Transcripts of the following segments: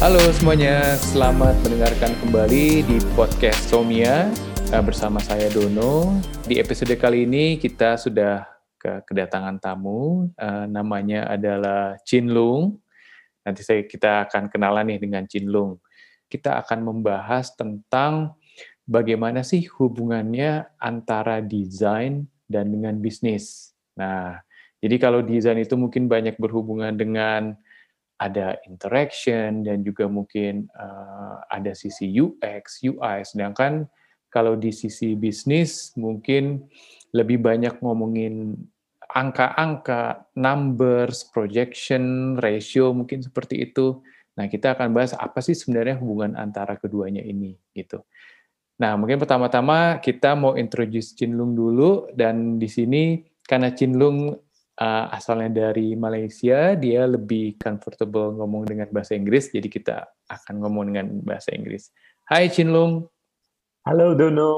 Halo semuanya, selamat mendengarkan kembali di podcast Somia eh, bersama saya Dono. Di episode kali ini kita sudah ke kedatangan tamu, uh, namanya adalah Chin Lung. Nanti saya kita akan kenalan nih dengan Chin Lung. Kita akan membahas tentang bagaimana sih hubungannya antara desain dan dengan bisnis. Nah, jadi kalau desain itu mungkin banyak berhubungan dengan ada interaction dan juga mungkin uh, ada sisi UX, UI. Sedangkan kalau di sisi bisnis mungkin lebih banyak ngomongin angka-angka, numbers, projection, ratio mungkin seperti itu. Nah, kita akan bahas apa sih sebenarnya hubungan antara keduanya ini gitu. Nah, mungkin pertama-tama kita mau introduce Cinlung dulu dan di sini karena Cinlung uh, asalnya dari Malaysia, dia lebih comfortable ngomong dengan bahasa Inggris, jadi kita akan ngomong dengan bahasa Inggris. Hai Chinlung. Halo Dono.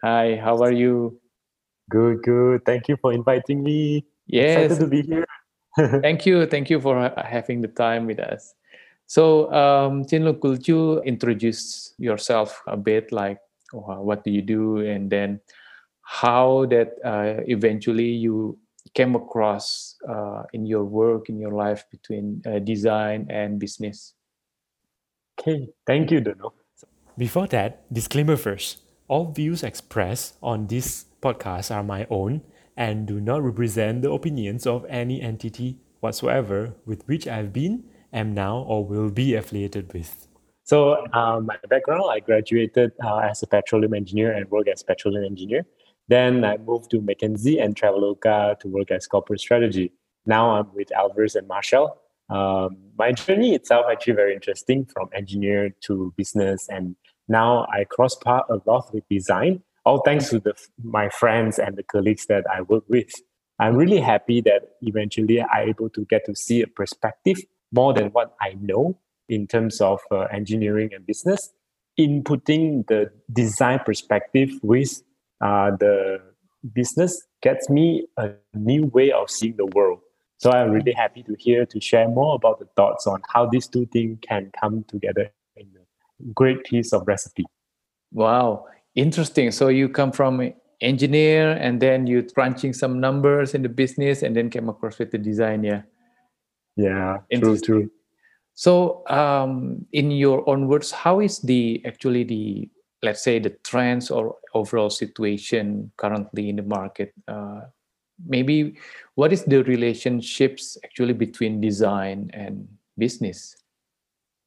Hi, how are you? Good, good. Thank you for inviting me. Yes. Excited to be here. thank you, thank you for having the time with us. So, um, Chinlung, could you introduce yourself a bit, like what do you do, and then how that uh, eventually you came across uh, in your work in your life between uh, design and business? Okay thank you dono before that disclaimer first. All views expressed on this podcast are my own and do not represent the opinions of any entity whatsoever with which i've been am now or will be affiliated with. So um, my background i graduated uh, as a petroleum engineer and work as petroleum engineer then I moved to McKinsey and Traveloka to work as corporate strategy. Now I'm with Alvarez and Marsal. Um, my journey itself actually very interesting from engineer to business, and now I cross path a lot with design. All thanks to the, my friends and the colleagues that I work with. I'm really happy that eventually I'm able to get to see a perspective more than what I know in terms of uh, engineering and business, inputting the design perspective with uh, the business gets me a new way of seeing the world. So I'm really happy to hear to share more about the thoughts on how these two things can come together in a great piece of recipe. Wow, interesting. So you come from engineer and then you crunching some numbers in the business and then came across with the design, yeah. Yeah, true, true. So um, in your own words, how is the actually the let's say the trends or overall situation currently in the market uh, maybe what is the relationships actually between design and business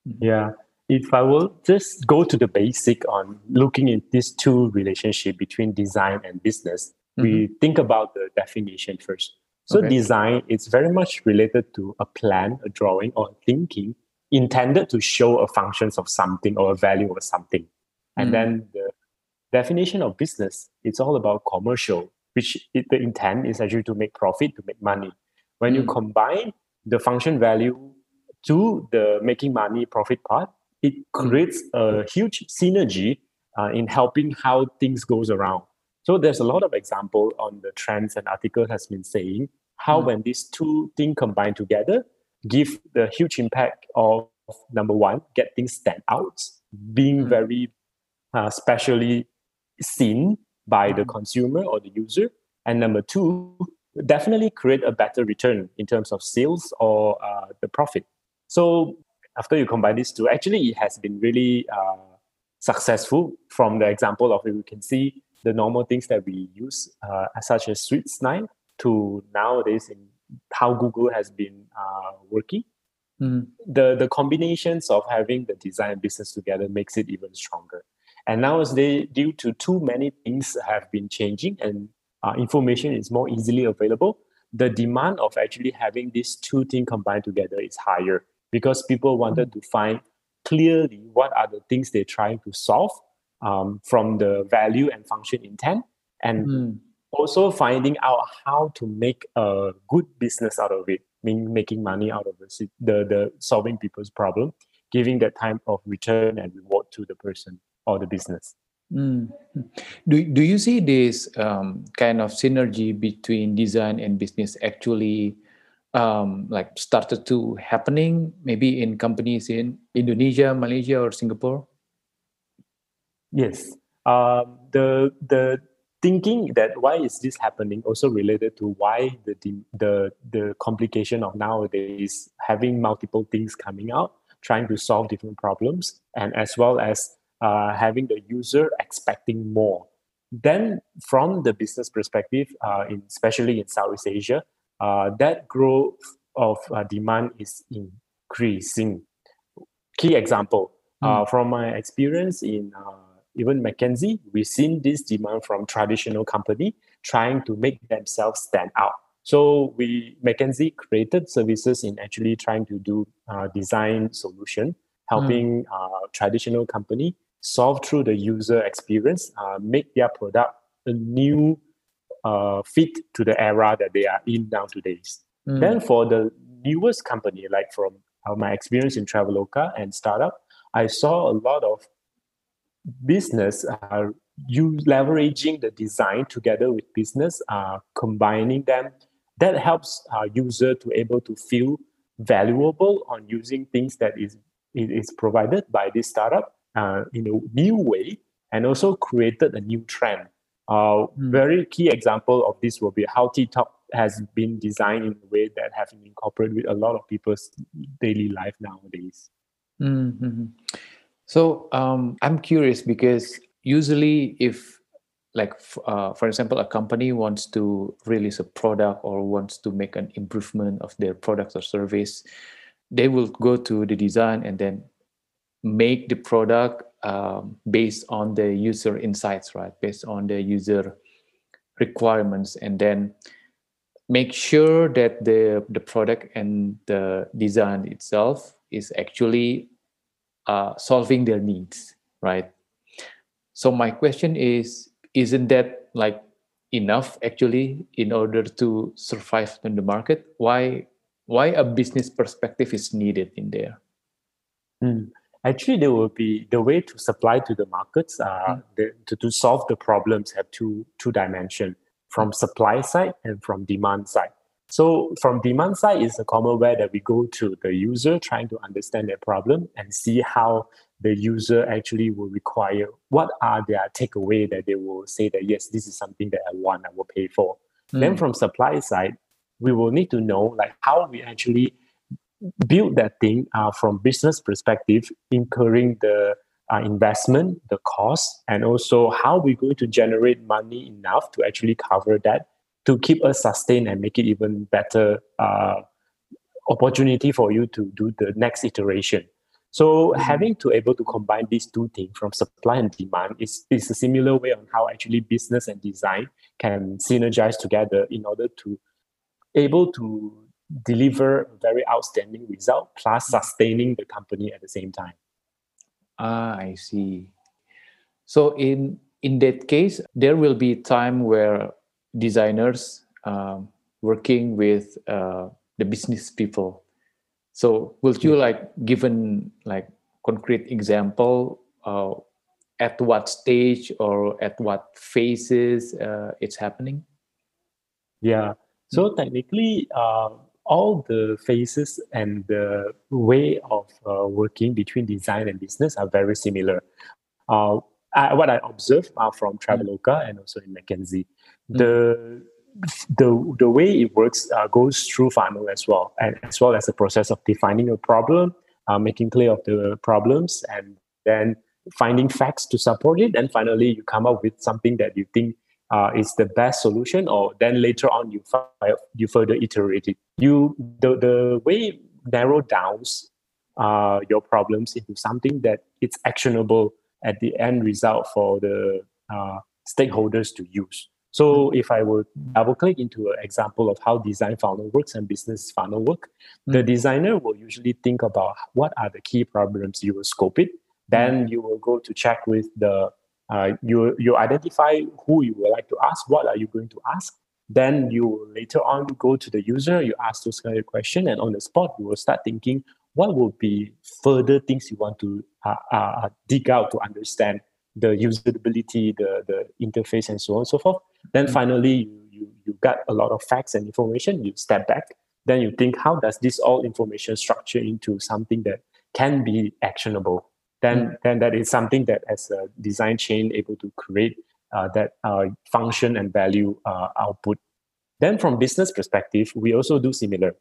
mm-hmm. yeah if i will just go to the basic on looking at these two relationship between design and business mm-hmm. we think about the definition first so okay. design is very much related to a plan a drawing or thinking intended to show a functions of something or a value of something and mm. then the definition of business, it's all about commercial, which it, the intent is actually to make profit, to make money. When mm. you combine the function value to the making money profit part, it mm. creates a huge synergy uh, in helping how things goes around. So there's a lot of example on the trends and article has been saying how mm. when these two things combine together, give the huge impact of number one, get things stand out, being mm. very uh, specially seen by the mm-hmm. consumer or the user. And number two, definitely create a better return in terms of sales or uh, the profit. So after you combine these two, actually it has been really uh, successful from the example of it. We can see the normal things that we use, uh, such as Sweets 9, to nowadays in how Google has been uh, working. Mm. The, the combinations of having the design business together makes it even stronger. And nowadays, due to too many things have been changing and uh, information is more easily available, the demand of actually having these two things combined together is higher because people wanted to find clearly what are the things they're trying to solve um, from the value and function intent and mm. also finding out how to make a good business out of it meaning making money out of it, the, the solving people's problem giving that time of return and reward to the person or the business. Mm. Do, do you see this um, kind of synergy between design and business actually um, like started to happening maybe in companies in Indonesia, Malaysia, or Singapore? Yes. Um, the the thinking that why is this happening also related to why the the the complication of nowadays having multiple things coming out trying to solve different problems and as well as uh, having the user expecting more then from the business perspective uh, in, especially in southeast asia uh, that growth of uh, demand is increasing key example mm. from my experience in uh, even McKinsey, we've seen this demand from traditional company trying to make themselves stand out. So we McKinsey created services in actually trying to do uh, design solution, helping mm. uh, traditional company solve through the user experience, uh, make their product a new uh, fit to the era that they are in now today. Mm. Then for the newest company, like from uh, my experience in Traveloka and startup, I saw a lot of business are you leveraging the design together with business, uh, combining them. That helps our user to able to feel valuable on using things that is is provided by this startup uh, in a new way, and also created a new trend. Uh, mm. Very key example of this will be how TikTok has been designed in a way that have been incorporated with a lot of people's daily life nowadays. Mm-hmm. So um, I'm curious because usually, if like uh, for example, a company wants to release a product or wants to make an improvement of their product or service, they will go to the design and then make the product um, based on the user insights, right? Based on the user requirements, and then make sure that the the product and the design itself is actually uh, solving their needs, right? So my question is, isn't that like enough actually in order to survive in the market? Why why a business perspective is needed in there? Mm. Actually, there will be the way to supply to the markets. Uh, the, to, to solve the problems have two two dimension from supply side and from demand side. So from demand side is a common way that we go to the user trying to understand their problem and see how the user actually will require what are their takeaway that they will say that yes this is something that I want I will pay for. Mm. Then from supply side we will need to know like how we actually build that thing uh, from business perspective incurring the uh, investment the cost and also how we're going to generate money enough to actually cover that to keep us sustained and make it even better uh, opportunity for you to do the next iteration. So mm-hmm. having to able to combine these two things from supply and demand is, is a similar way on how actually business and design can synergize together in order to able to deliver very outstanding result plus sustaining the company at the same time. Ah, I see. So in in that case, there will be time where designers um, working with uh, the business people. So, will you like given like concrete example uh, at what stage or at what phases uh, it's happening? Yeah. So technically, uh, all the phases and the way of uh, working between design and business are very similar. Uh, I, what I observed uh, from Traveloka and also in McKinsey, mm. the the the way it works uh, goes through funnel as well, and as well as the process of defining a problem, uh, making clear of the problems, and then finding facts to support it, and finally you come up with something that you think uh, is the best solution, or then later on you you further iterate it. You the the way narrow downs uh, your problems into something that it's actionable at the end result for the uh, stakeholders to use. So if I would double click into an example of how design funnel works and business funnel work, mm-hmm. the designer will usually think about what are the key problems you will scope it. Then mm-hmm. you will go to check with the uh, you you identify who you would like to ask. What are you going to ask? Then you later on go to the user. You ask those kind of question, and on the spot you will start thinking what will be further things you want to uh, uh, dig out to understand the usability, the, the interface, and so on and so forth. Then mm-hmm. finally, you, you, you got a lot of facts and information, you step back. then you think how does this all information structure into something that can be actionable then then that is something that as a design chain able to create uh, that uh, function and value uh, output. Then from business perspective we also do similar.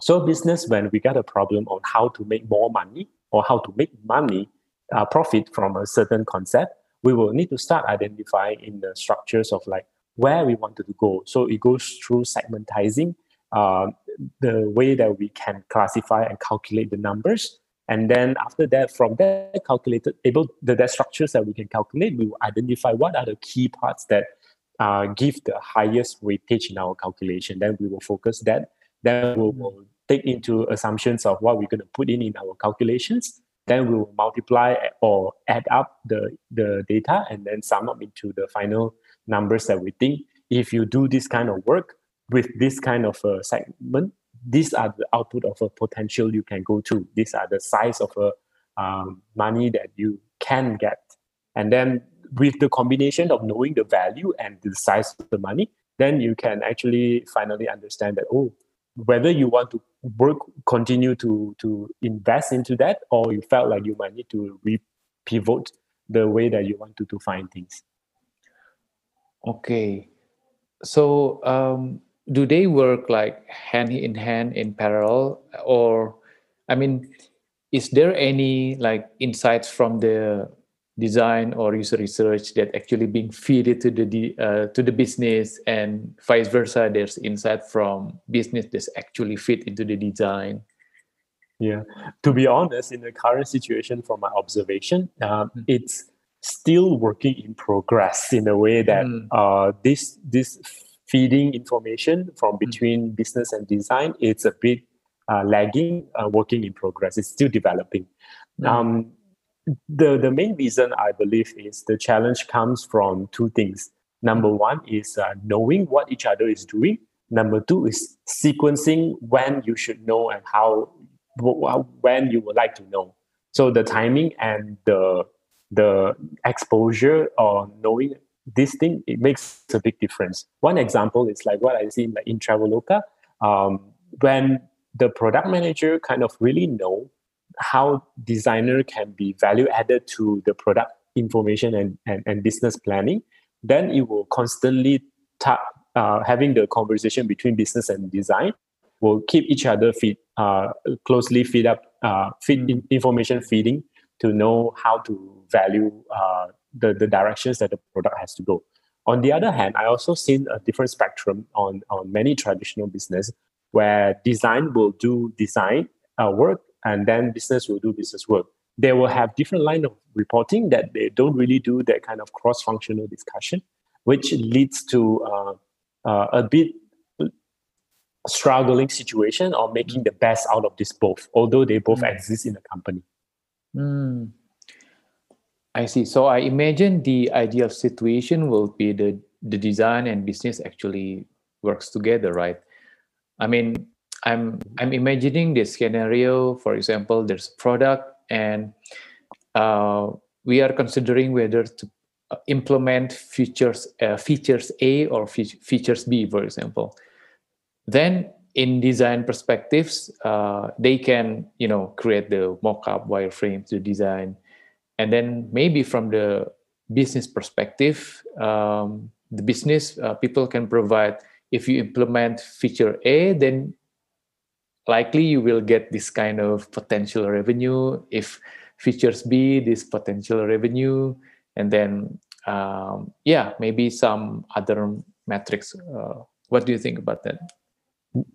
So business when we got a problem on how to make more money or how to make money uh, profit from a certain concept we will need to start identifying in the structures of like where we wanted to go. So it goes through segmentizing uh, the way that we can classify and calculate the numbers. And then after that, from that calculated, able the, the structures that we can calculate, we will identify what are the key parts that uh, give the highest weightage in our calculation. Then we will focus that. Then we will take into assumptions of what we're going to put in in our calculations. Then we will multiply or add up the, the data and then sum up into the final numbers that we think. If you do this kind of work, with this kind of a segment, these are the output of a potential you can go to. These are the size of a um, money that you can get. And then with the combination of knowing the value and the size of the money, then you can actually finally understand that, oh, whether you want to work, continue to, to invest into that, or you felt like you might need to re-pivot the way that you want to, to find things. Okay. So um, do they work like hand in hand in parallel or i mean is there any like insights from the design or user research that actually being fed to the uh, to the business and vice versa there's insight from business that's actually fit into the design yeah to be honest in the current situation from my observation uh, mm. it's still working in progress in a way that mm. uh, this this feeding information from hmm. between mm. business and design, it's a bit uh, lagging, uh, working in progress. It's still developing. Mm. Um, the, the main reason I believe is the challenge comes from two things. Number hmm. one is uh, knowing what each other is doing. Number two is sequencing when you should know and how when you would like to know. So the timing and the the exposure or knowing this thing it makes a big difference. One example is like what I see like in Traveloka, um, when the product manager kind of really know how designer can be value added to the product information and, and, and business planning, then it will constantly ta- uh, having the conversation between business and design will keep each other feed uh, closely feed up uh, feed information feeding to know how to value uh, the, the directions that the product has to go. On the other hand, I also seen a different spectrum on, on many traditional business where design will do design uh, work and then business will do business work. They will have different line of reporting that they don't really do that kind of cross-functional discussion, which leads to uh, uh, a bit struggling situation or making the best out of this both, although they both mm. exist in the company. Mm. I see. So I imagine the ideal situation will be the the design and business actually works together, right? I mean, I'm I'm imagining this scenario. For example, there's a product, and uh, we are considering whether to uh, implement features uh, features A or fe- features B, for example. Then, in design perspectives, uh, they can you know create the mock-up wireframes, the design and then maybe from the business perspective um, the business uh, people can provide if you implement feature a then likely you will get this kind of potential revenue. If features b this potential revenue. And then um, yeah maybe some other metrics uh, what do you think about that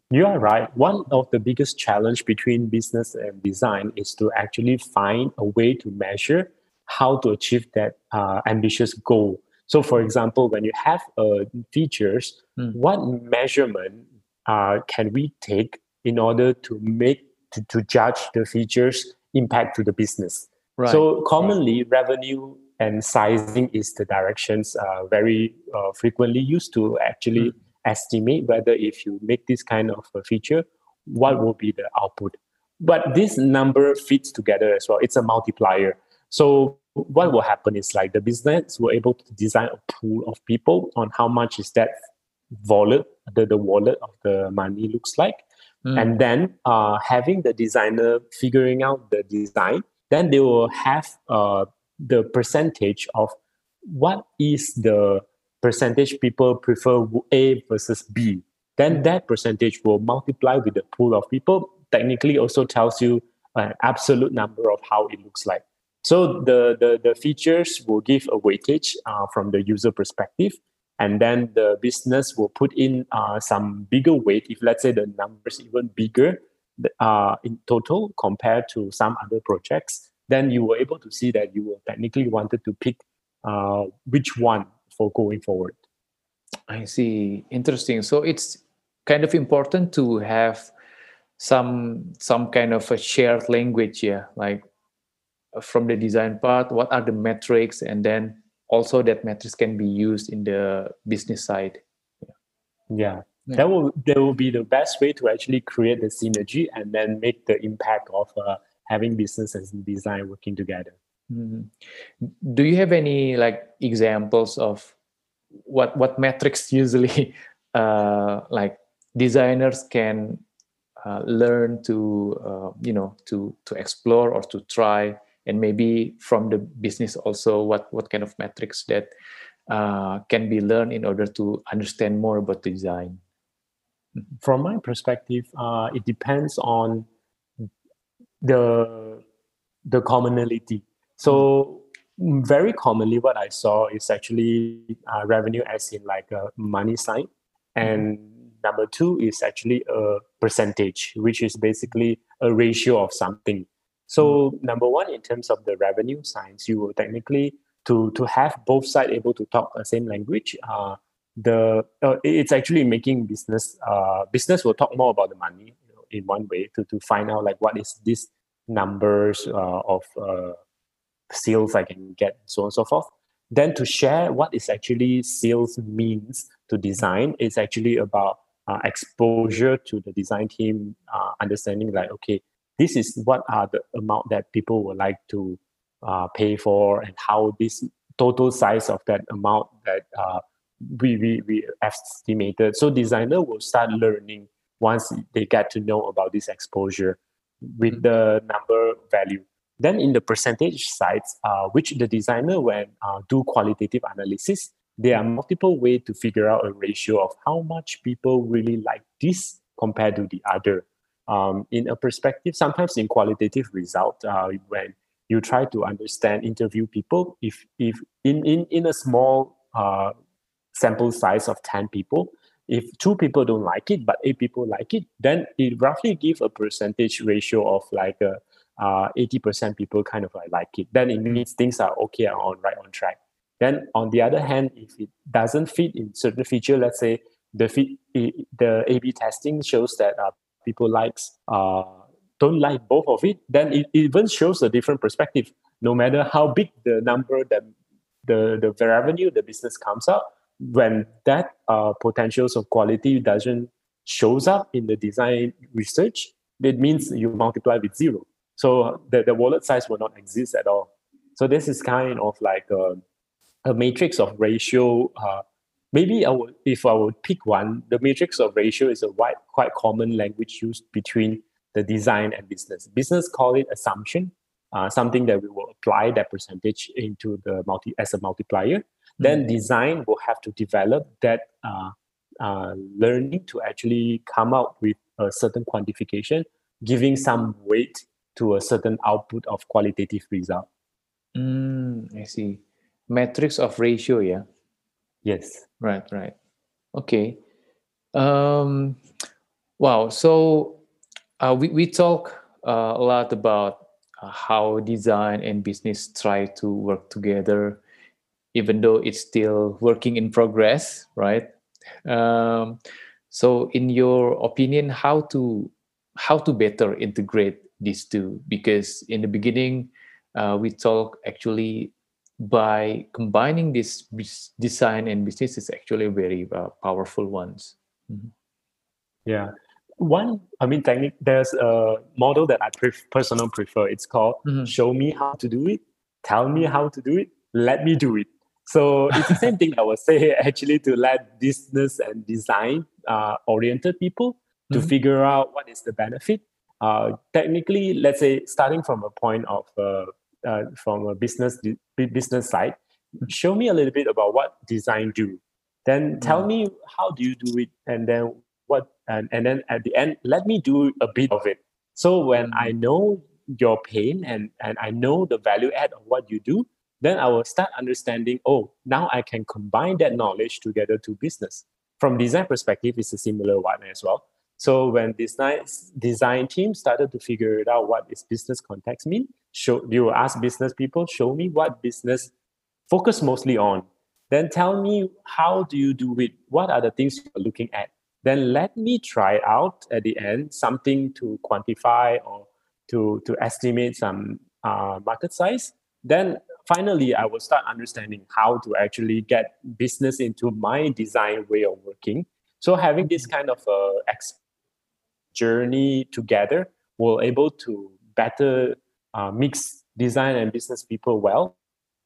you are right. One of the biggest challenge between business and design is to actually find a way to measure how to achieve that uh, ambitious goal. So, for example, when you have uh, features, mm. what measurement uh, can we take in order to make to, to judge the features impact to the business? Right. So, commonly, right. revenue and sizing is the directions uh, very uh, frequently used to actually mm. Estimate whether if you make this kind of a feature, what will be the output. But this number fits together as well. It's a multiplier. So what will happen is like the business will able to design a pool of people on how much is that wallet, the, the wallet of the money looks like. Mm. And then uh, having the designer figuring out the design, then they will have uh, the percentage of what is the percentage people prefer A versus B. Then mm. that percentage will multiply with the pool of people. Technically, also tells you an absolute number of how it looks like. So the, the, the features will give a weightage uh, from the user perspective, and then the business will put in uh, some bigger weight. If let's say the numbers even bigger uh, in total compared to some other projects, then you were able to see that you were technically wanted to pick uh, which one for going forward. I see. Interesting. So it's kind of important to have some some kind of a shared language, yeah, like from the design part what are the metrics and then also that metrics can be used in the business side yeah, yeah. that will that will be the best way to actually create the synergy and then make the impact of uh, having business and design working together mm-hmm. do you have any like examples of what what metrics usually uh, like designers can uh, learn to uh, you know to to explore or to try? And maybe from the business also what what kind of metrics that uh, can be learned in order to understand more about design? From my perspective uh, it depends on the the commonality so very commonly what i saw is actually uh, revenue as in like a money sign and number two is actually a percentage which is basically a ratio of something so mm. number one, in terms of the revenue science, you will technically to to have both sides able to talk the same language. Uh, the uh, it's actually making business. Uh, business will talk more about the money you know, in one way to to find out like what is this numbers uh, of sales I can get, so on and so forth. Then to share what is actually sales means to design is actually about uh, exposure to the design team, uh, understanding like okay this is what are the amount that people would like to uh, pay for and how this total size of that amount that uh, we, we, we estimated. So designer will start learning once they get to know about this exposure with mm-hmm. the number value. Then in the percentage sides, uh, which the designer when uh, do qualitative analysis, there are multiple ways to figure out a ratio of how much people really like this compared to the other. Um, in a perspective, sometimes in qualitative result, uh, when you try to understand, interview people, if if in in, in a small uh, sample size of 10 people, if two people don't like it, but eight people like it, then it roughly give a percentage ratio of like a, uh, 80% people kind of like, like it. Then it means things are okay on right on track. Then on the other hand, if it doesn't fit in certain feature, let's say the fit, the A/B testing shows that uh, people likes uh, don't like both of it, then it even shows a different perspective. No matter how big the number that the, the revenue the business comes up, when that uh, potentials of quality doesn't shows up in the design research, it means you multiply with zero. So the, the wallet size will not exist at all. So this is kind of like a, a metrics of ratio uh, maybe I would, if I would pick one, the metrics of ratio is a wide, quite common language used between the design and business. Business call it assumption, uh, something that we will apply that percentage into the multi as a multiplier. Mm-hmm. Then design will have to develop that uh, uh, learning to actually come out with a certain quantification, giving some weight to a certain output of qualitative result. Mm, I see. Metrics of ratio, yeah. Yes. Right, right. Okay. Um, wow. So uh, we, we talk uh, a lot about uh, how design and business try to work together, even though it's still working in progress, right? Um, so, in your opinion, how to how to better integrate these two? Because in the beginning, uh, we talk actually by combining this design and business is actually very uh, powerful ones. Mm-hmm. Yeah. One, I mean, technique, there's a model that I pref- personally prefer. It's called mm-hmm. show me how to do it, tell me how to do it, let me do it. So it's the same thing I would say actually to let business and design uh, oriented people to mm-hmm. figure out what is the benefit. Uh, technically, let's say starting from a point of uh, uh, from a business business side, show me a little bit about what design do. Then tell mm. me how do you do it, and then what, and, and then at the end, let me do a bit of it. So when I mm. know your pain and and I know the value add of what you do, then I will start understanding. Oh, now I can combine that knowledge together to business. From design perspective, it's a similar one as well. So when design design team started to figure it out, what is business context mean? Show you ask business people, show me what business focus mostly on. Then tell me how do you do it? What are the things you're looking at? Then let me try out at the end something to quantify or to to estimate some uh, market size. Then finally, I will start understanding how to actually get business into my design way of working. So having this kind of uh, journey together we're able to better uh, mix design and business people well.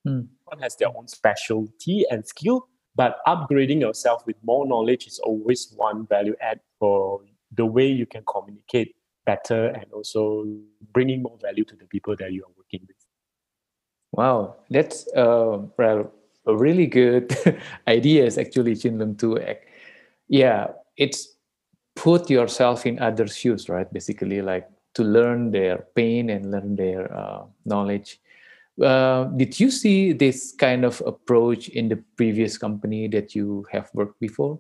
Mm. One has their own specialty and skill, but upgrading yourself with more knowledge is always one value add for the way you can communicate better and also bringing more value to the people that you are working with. Wow, that's uh, really good ideas actually, Chin Lung, to yeah, it's put yourself in others' shoes, right? Basically, like to learn their pain and learn their uh, knowledge. Uh, did you see this kind of approach in the previous company that you have worked before?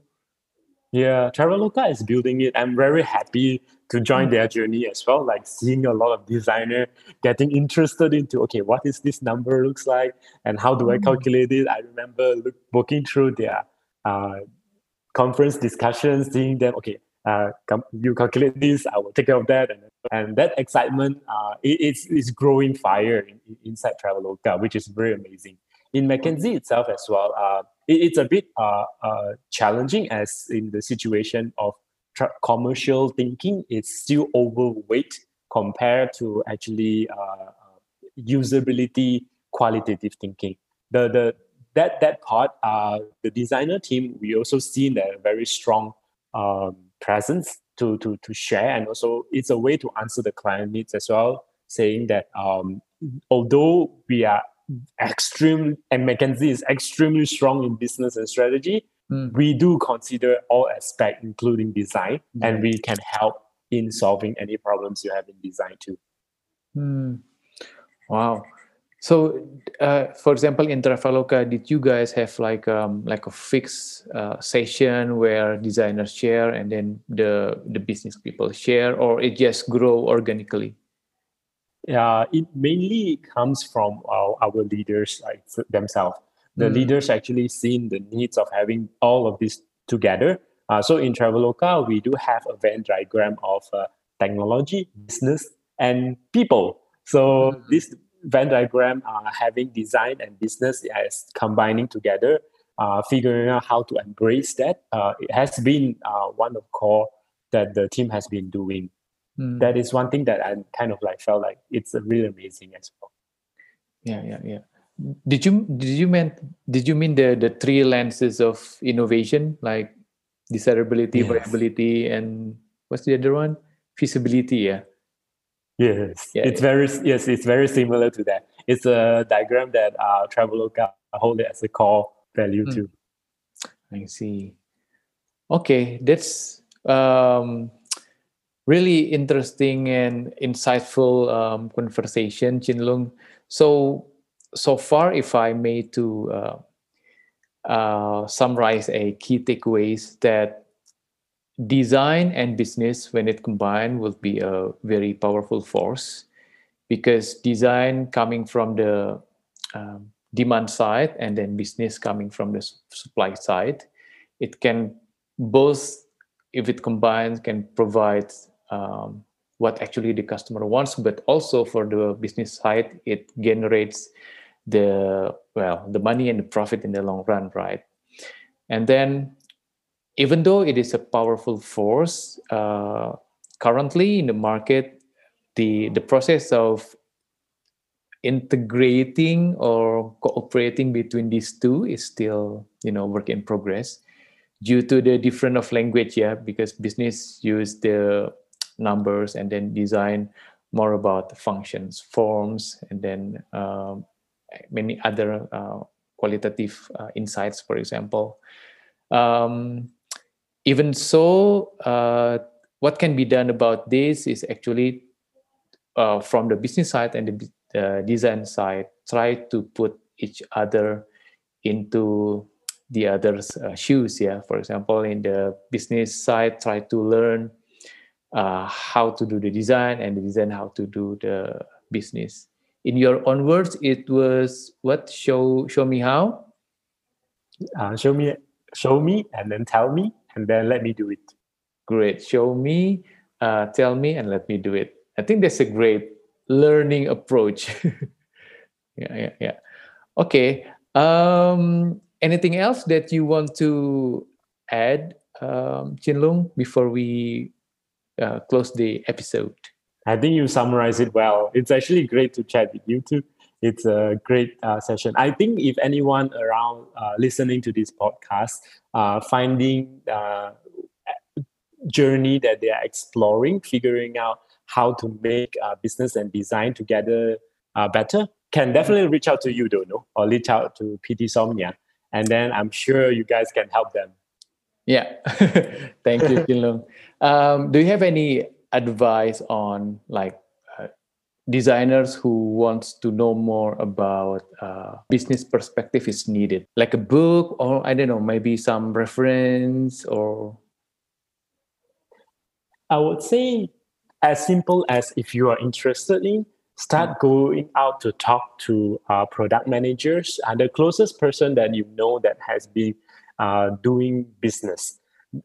Yeah, Traveloka is building it. I'm very happy to join mm. their journey as well. Like seeing a lot of designer getting interested into okay, what is this number looks like, and how do. I calculate it? I remember look, working through their uh, conference discussions, seeing them. Okay, uh, you calculate this, I will take care of that. And, and that excitement, uh, it, it's, it's growing fire in, inside Traveloka, which is very amazing. In McKinsey itself as well, uh, it, it's a bit uh, uh, challenging as in the situation of tra- commercial thinking, it's still overweight compared to actually uh, usability qualitative thinking. The, the, that, that part, the designer team, we also seen that very strong um, presence to, to, to share. And also, it's a way to answer the client needs as well, saying that um, although we are extreme and McKinsey is extremely strong in business and strategy, mm. we do consider all aspects, including design, mm. and we can help in solving any problems you have in design too. Mm. Wow. So, uh, for example, in Traveloka, did you guys have like um, like a fixed uh, session where designers share and then the the business people share, or it just grow organically? Yeah, it mainly comes from our, our leaders like themselves. The mm. leaders actually seen the needs of having all of this together. Uh, so in Traveloka, we do have a Venn diagram of uh, technology, business, and people. So mm. this Venn diagram uh, having design and business as combining together, uh, figuring out how to embrace that. Uh, it has been uh, one of core that the team has been doing. Mm. That is one thing that I kind of like felt like it's a really amazing as well. Yeah, yeah, yeah. Did you did you mean did you mean the the three lenses of innovation like desirability, yes. viability, and what's the other one? Feasibility. Yeah. Yes, yeah, it's yeah. very yes, it's very similar to that. It's a diagram that uh, Traveloka hold it as a core value mm. too. I see. Okay, that's um, really interesting and insightful um, conversation, Chinlung. So so far, if I may to uh, uh, summarize a key takeaways that design and business when it combined will be a very powerful force because design coming from the um, demand side and then business coming from the supply side it can both if it combines can provide um, what actually the customer wants but also for the business side it generates the well the money and the profit in the long run right? And then even though it is a powerful force, uh, currently in the market, the, the process of integrating or cooperating between these two is still you know work in progress due to the different of language yeah because business use the numbers and then design more about functions forms and then um, many other uh, qualitative uh, insights for example. Um, even so uh, what can be done about this is actually uh, from the business side and the uh, design side try to put each other into the other's uh, shoes yeah. For example in the business side try to learn uh, how to do the design and the design how to do the business. In your own words it was what? Show show me how? Uh, show me show me and then tell me and then let me do it great show me uh, tell me and let me do it i think that's a great learning approach yeah yeah yeah okay um anything else that you want to add, um, Chin before we uh, close the episode? I think you summarized it well. It's actually great to chat with you too. It's a great uh, session. I think if anyone around uh, listening to this podcast, uh, finding uh, journey that they are exploring, figuring out how to make uh, business and design together uh, better, can definitely reach out to you, Dono, or reach out to PT Somia and then I'm sure you guys can help them. Yeah, thank you, Chinlung. Um, do you have any advice on like designers who wants to know more about uh, business perspective is needed, like a book or I don't know, maybe some reference or? I would say as simple as if you are interested in start going out to talk to uh, product managers. And the closest person that you know that has been uh, doing business.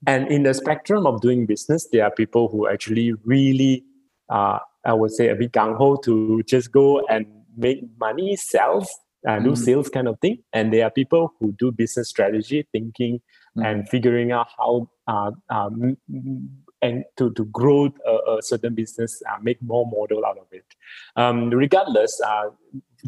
And in the spectrum of doing business there are people who actually really uh, i would say a bit gung-ho to just go and make money sales uh, do mm. sales kind of thing and there are people who do business strategy thinking mm. and figuring out how uh, um, and to, to grow a, a certain business, uh, make more model out of it. Um, regardless, uh,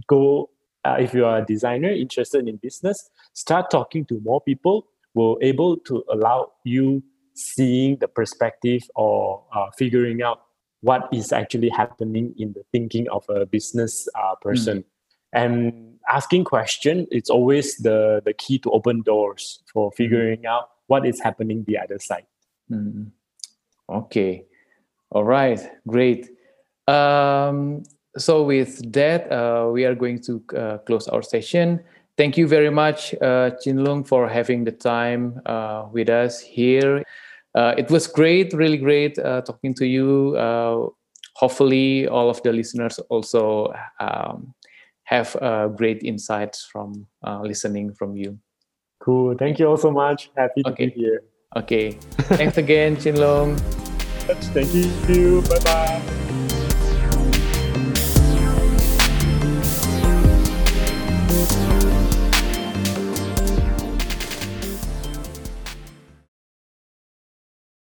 go uh, if you are a designer interested in business, start talking to more people. Will able to allow you seeing the perspective or uh, figuring out what is actually happening in the thinking of a business uh, person. Mm. And asking question, it's always the, the key to open doors for figuring out what is happening the other side. Mm. Okay. All right. Great. Um, so with that, uh, we are going to uh, close our session. Thank you very much, uh, Lung, for having the time uh, with us here. Uh, it was great, really great uh, talking to you. Uh, hopefully, all of the listeners also um, have great insights from listening from you. Cool. Thank you all so much. Happy to okay. be here. Okay. Thanks again, Chin Long. Thank you. Bye bye.